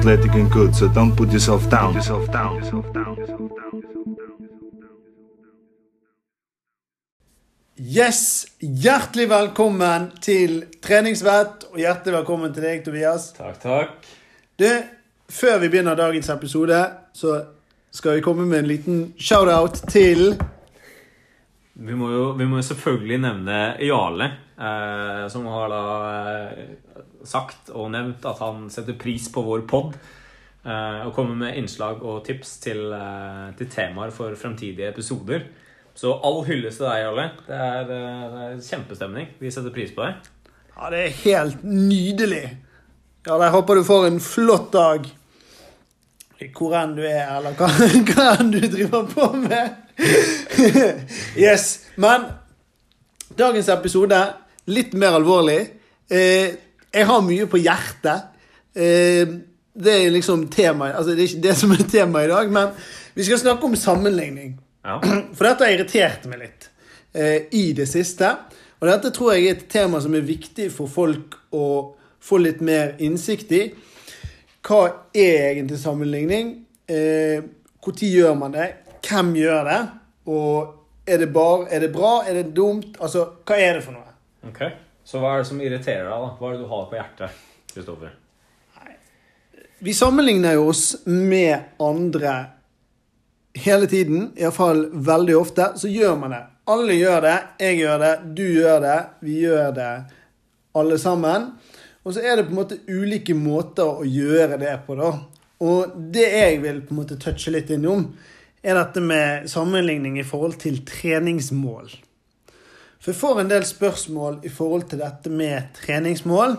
athletic and good, so don't put yourself down. Yourself down. Yourself down. Yourself down. Yes! Hjertelig velkommen til Treningsvett, og hjertelig velkommen til deg, Tobias. Takk, takk. Du, før vi begynner dagens episode, så skal vi komme med en liten shout-out til Vi må jo vi må selvfølgelig nevne Jarle, eh, som har da eh, sagt og nevnt at han setter pris på vår pod. Eh, og kommer med innslag og tips til, eh, til temaer for fremtidige episoder. Så all hyllest til deg, Jarle. Det er, eh, det er kjempestemning. Vi setter pris på deg. Ja, det er helt nydelig. Ja, jeg håper du får en flott dag. Hvor enn du er, eller hva, hva enn du driver på med. yes. Men dagens episode, litt mer alvorlig. Eh, jeg har mye på hjertet. Eh, det er liksom temaet. Altså, det er ikke det som er temaet i dag, men vi skal snakke om sammenligning. Ja. For dette har irritert meg litt eh, i det siste. Og dette tror jeg er et tema som er viktig for folk å få litt mer innsikt i. Hva er egentlig sammenligning? Eh, Når gjør man det? Hvem gjør det? Og er det, bare, er det bra? Er det dumt? Altså, hva er det for noe? Ok. Så hva er det som irriterer deg, da? Hva er det du har på hjertet, Kristoffer? Vi sammenligner jo oss med andre hele tiden. Iallfall veldig ofte. Så gjør man det. Alle gjør det. Jeg gjør det. Du gjør det. Vi gjør det alle sammen. Og så er det på en måte ulike måter å gjøre det på, da. Og det jeg vil på en måte touche litt innom, er dette med sammenligning i forhold til treningsmål. For jeg får en del spørsmål i forhold til dette med treningsmål.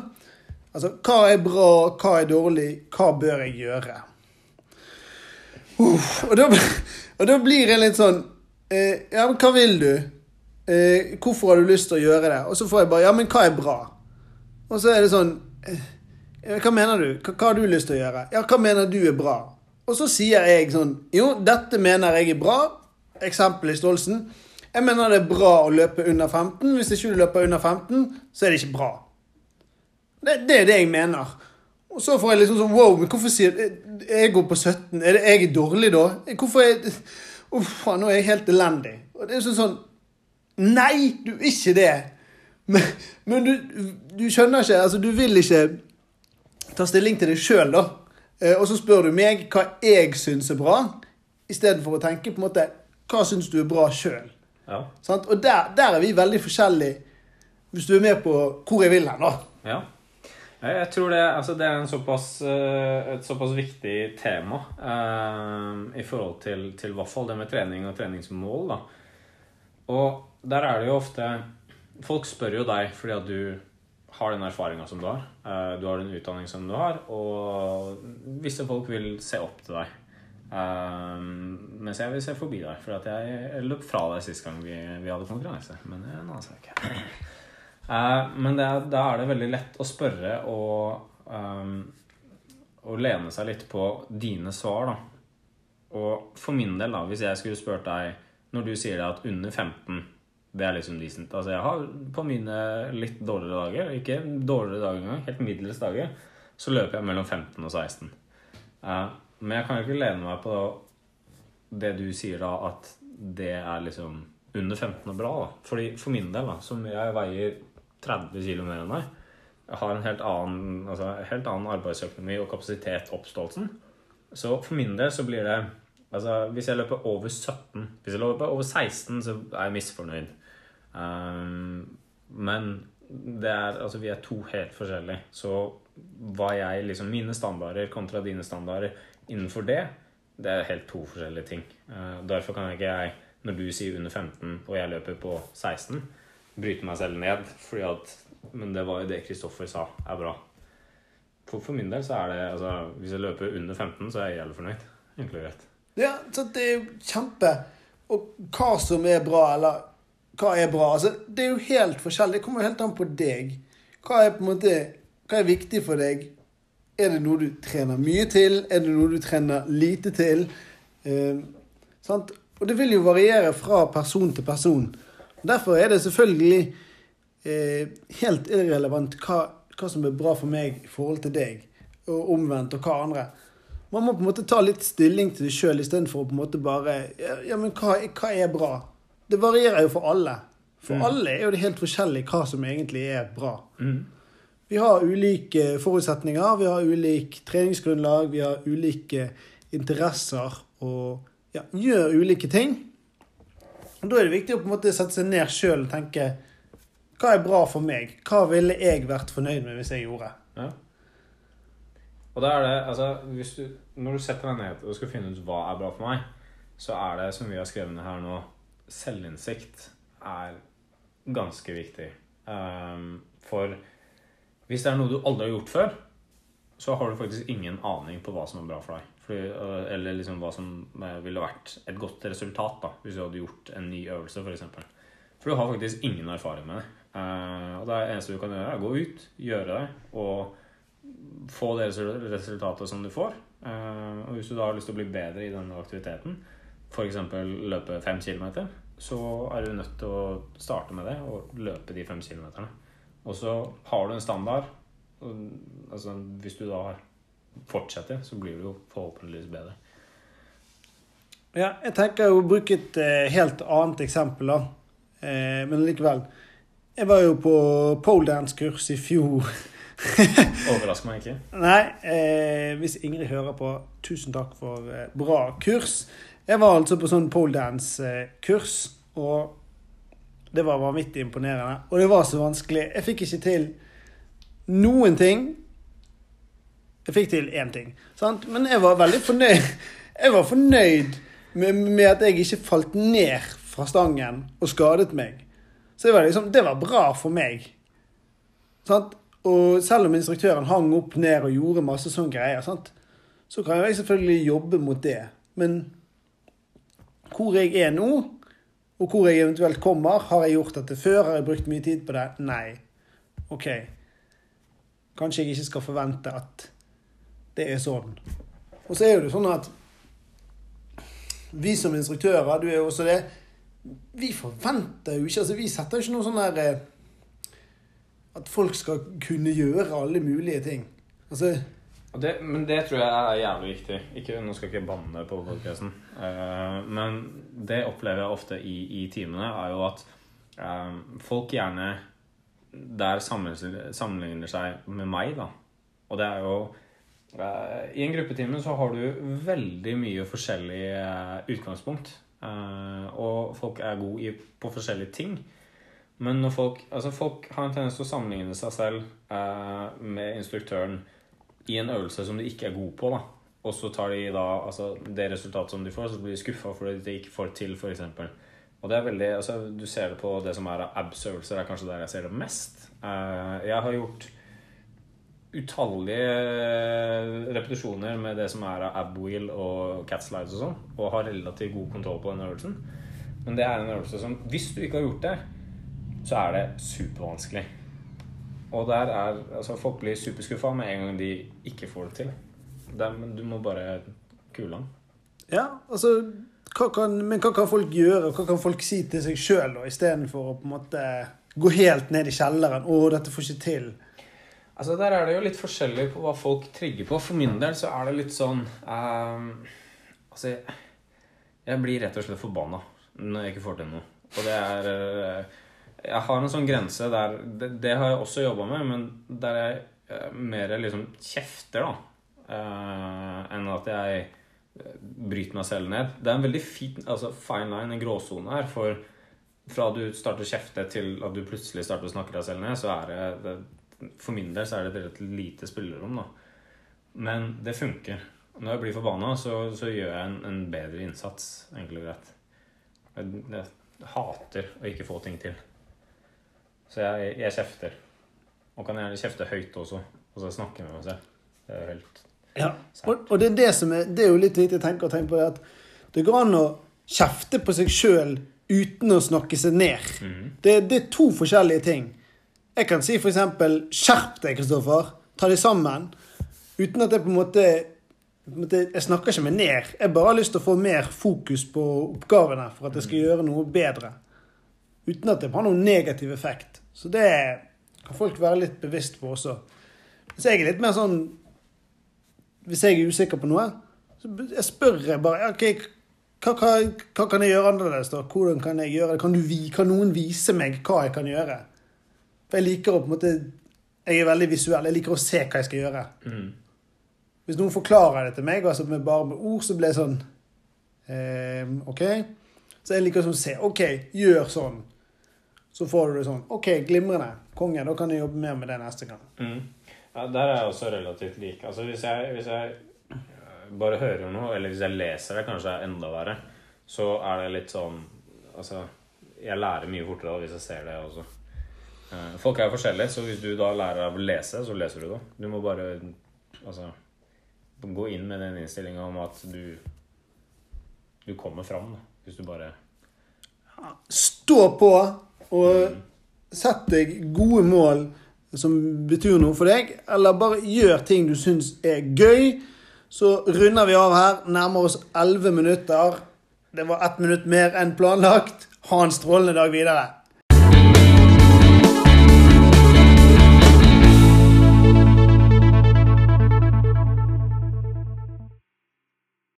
Altså, hva er bra, hva er dårlig, hva bør jeg gjøre? Uff, og, da, og da blir jeg litt sånn eh, Ja, men hva vil du? Eh, hvorfor har du lyst til å gjøre det? Og så får jeg bare Ja, men hva er bra? Og så er det sånn eh, Hva mener du? Hva, hva har du lyst til å gjøre? Ja, hva mener du er bra? Og så sier jeg sånn Jo, dette mener jeg er bra. Eksempel i Stolsen. Jeg mener det er bra å løpe under 15. Hvis ikke du løper under 15, så er det ikke bra. Det, det er det jeg mener. Og så får jeg liksom sånn Wow, men hvorfor sier Jeg går på 17. Er det jeg er dårlig da? Hvorfor er Uff, nå er jeg helt elendig. Og det er sånn sånn Nei, du er ikke det. Men, men du, du skjønner ikke Altså, du vil ikke ta stilling til deg sjøl, da. Eh, Og så spør du meg hva jeg syns er bra, istedenfor å tenke på en måte Hva syns du er bra sjøl? Ja. Og der, der er vi veldig forskjellige, hvis du er med på hvor jeg vil hen, da. Ja. Jeg tror det, altså det er en såpass, eh, et såpass viktig tema eh, i forhold til, til det med trening og treningsmål. Da. Og der er det jo ofte Folk spør jo deg fordi at du har den erfaringa som du har. eh, du har den utdanning som du har, og visse folk vil se opp til deg. Eh, mens jeg vil se forbi deg, for jeg, løp fra deg sist gang vi, vi hadde konkurranse. Men det er en annen sak. Uh, men da er det veldig lett å spørre og, um, å lene seg litt på dine svar, da. Og for min del, da, hvis jeg skulle spurt deg Når du sier at under 15 det er liksom decent. Altså jeg har på mine litt dårligere dager, ikke dårligere dager engang, helt middels dager, så løper jeg mellom 15 og 16. Eh, men jeg kan jo ikke lene meg på det du sier da, at det er liksom under 15 og bra. da. Fordi For min del, da, som jeg veier 30 kg mer enn deg, har en helt annen, altså, helt annen arbeidsøkonomi og kapasitet oppståelsen. Så for min del så blir det Altså, hvis jeg løper over 17 Hvis jeg løper over 16, så er jeg misfornøyd. Um, men det er, altså, vi er to helt forskjellige. Så hva jeg liksom Mine standarder kontra dine standarder innenfor det, det er helt to forskjellige ting. Uh, derfor kan ikke jeg, når du sier under 15 og jeg løper på 16, bryte meg selv ned. Fordi at Men det var jo det Kristoffer sa er bra. For, for min del så er det altså, Hvis jeg løper under 15, så er jeg jævlig fornøyd. Og greit. Ja, så det er jo kjempe Og hva som er bra, eller hva er bra altså, Det er jo helt forskjellig. Det kommer jo helt an på deg. Hva er på en måte Hva er viktig for deg? Er det noe du trener mye til? Er det noe du trener lite til? Eh, sant? Og det vil jo variere fra person til person. Derfor er det selvfølgelig eh, helt irrelevant hva, hva som er bra for meg i forhold til deg. og omvendt, og hva andre. Man må på en måte ta litt stilling til det sjøl istedenfor å på en måte bare Ja, ja men hva, hva er bra? Det varierer jo for alle. For Mm. alle er jo det helt forskjellig hva som egentlig er bra. Mm. Vi har ulike forutsetninger, vi har ulik treningsgrunnlag, vi har ulike interesser og ja, gjør ulike ting. Og Da er det viktig å på en måte sette seg ned sjøl og tenke hva er bra for meg? Hva ville jeg vært fornøyd med hvis jeg gjorde? Ja. Og da er det, altså, du, Når du setter deg ned og skal finne ut hva er bra for meg, så er det, som vi har skrevet ned her nå, selvinnsikt er ganske viktig. Um, for hvis det er noe du aldri har gjort før, så har du faktisk ingen aning på hva som er bra for deg. Fordi, øh, eller liksom hva som eh, ville vært et godt resultat da, hvis du hadde gjort en ny øvelse. For, for du har faktisk ingen erfaring med det. Eh, og det eneste du kan gjøre, er å gå ut, gjøre det, og få det resultatet som du får. Eh, og hvis du da har lyst til å bli bedre i denne aktiviteten, f.eks. løpe fem kilometer, så er du nødt til å starte med det og løpe de fem kilometerne. Og så har du en standard. Og, altså, hvis du da fortsetter, så blir du jo forhåpentligvis bedre. Ja, jeg tenker å bruke et eh, helt annet eksempel, da. Eh, men likevel. Jeg var jo på poledance-kurs i fjor. Overrasker meg ikke. Nei, eh, hvis Ingrid hører på, tusen takk for eh, bra kurs. Jeg var altså på sånn poledance-kurs, og det var vanvittig imponerende. Og det var så vanskelig. Jeg fikk ikke til noen ting. Jeg fikk til én ting, sant? men jeg var veldig fornøyd. Jeg var fornøyd med, med at jeg ikke falt ned fra stangen og skadet meg. Så det var, liksom, det var bra for meg. Sant? Og selv om instruktøren hang opp ned og gjorde masse sånne greier, sant? så kan jeg selvfølgelig jobbe mot det. Men hvor jeg er nå, og hvor jeg eventuelt kommer, har jeg gjort dette før? Har jeg brukt mye tid på det? Nei. OK. Kanskje jeg ikke skal forvente at det er sånn. Og så er jo det sånn at vi som instruktører, du er jo også det, vi forventer jo ikke altså Vi setter jo ikke noe sånn der eh, At folk skal kunne gjøre alle mulige ting. Altså det, men det tror jeg er jævlig viktig. Ikke, nå skal jeg ikke banne på podkasten. men det opplever jeg ofte i, i timene, er jo at uh, folk gjerne der sammenligner, seg med meg, da. Og det er jo uh, I en gruppetime så har du veldig mye forskjellig eh, utgangspunkt. Eh, og folk er gode i, på forskjellige ting. Men når folk, altså folk har en tendens til å sammenligne seg selv eh, med instruktøren i en øvelse som de ikke er gode på, da. Og så tar de da altså, det resultatet som de får, så blir de skuffa fordi de ikke får det til, f.eks. Og det er veldig, altså, Du ser det på det som er av abs-øvelser, er kanskje der jeg ser det mest. Eh, jeg har gjort utallige repetisjoner med det som er av ab-wheel og cat slides og sånn, og har relativt god kontroll på den øvelsen. Men det er en øvelse som Hvis du ikke har gjort det, så er det supervanskelig. Og der er Altså, folk blir superskuffa med en gang de ikke får det til. Er, men du må bare kule den. Ja, altså hva kan, Men hva kan folk gjøre? Hva kan folk si til seg sjøl istedenfor å på en måte gå helt ned i kjelleren? 'Å, dette får ikke til'. Altså Der er det jo litt forskjellig på hva folk trigger på. For min del så er det litt sånn ehm, Altså, jeg, jeg blir rett og slett forbanna når jeg ikke får til noe. Og det er eh, Jeg har en sånn grense der Det, det har jeg også jobba med, men der jeg eh, mer liksom kjefter, da. eh, enn at jeg eh, bryter meg selv ned. Det er en veldig fin, altså fine line, en gråsone her. For fra du starter å kjefte til at du plutselig starter å snakke deg selv ned, så er det, det for min del så er det et lite spillerom, da. Men det funker. Når jeg blir forbanna, så, så gjør jeg en, en bedre innsats, enkelt og. Jeg, jeg hater å ikke få ting til. Så jeg, jeg kjefter. Og kan gjerne kjefte høyt også. Og så snakke med meg selv. Det er jo helt Ja, og, og det, er det, som er, det er jo litt viktig å tenke, tenke på det at det går an å kjefte på seg sjøl uten å snakke seg ned. Det, det er to forskjellige ting. Jeg kan si f.eks.: Skjerp deg, Kristoffer. Ta deg sammen. Uten at jeg på en måte på en måte- Jeg snakker ikke meg ned. Jeg bare har lyst til å få mer fokus på oppgavene for at jeg skal gjøre noe bedre. Uten at det har noen negativ effekt. Så det kan folk være litt bevisst på også. Hvis jeg er litt mer sånn Hvis jeg er usikker på noe, så jeg spør jeg bare OK, hva, hva, hva kan jeg gjøre annerledes, da? Hvordan kan jeg gjøre det? Kan, du, kan noen vise meg hva jeg kan gjøre? For jeg liker å på en måte Jeg er veldig visuell. Jeg liker å se hva jeg skal gjøre. Mm. Hvis noen forklarer det til meg, altså med bare med ord, så blir jeg sånn eh, OK? Så jeg liker sånn å se. OK, gjør sånn. Så får du sånn. OK, glimrende. Konge, da kan jeg jobbe mer med det neste gang. Mm. Ja, der er jeg også relativt lik. Altså, hvis jeg, hvis jeg øh, bare hører noe, eller hvis jeg leser det, kanskje er enda verre, så er det litt sånn Altså, jeg lærer mye fortere da hvis jeg ser det også. Eh, Folk er forskjellige, så hvis du da lærer av å lese, så leser du det. Du må bare altså, gå inn med den innstillinga om at du du kommer fram, da. Hvis du bare Stå på og sett deg gode mål som betyr noe for deg, eller bare gjør ting du syns er gøy. Så runder vi av her. Nærmer oss 11 minutter. Det var ett minutt mer enn planlagt. Ha en strålende dag videre.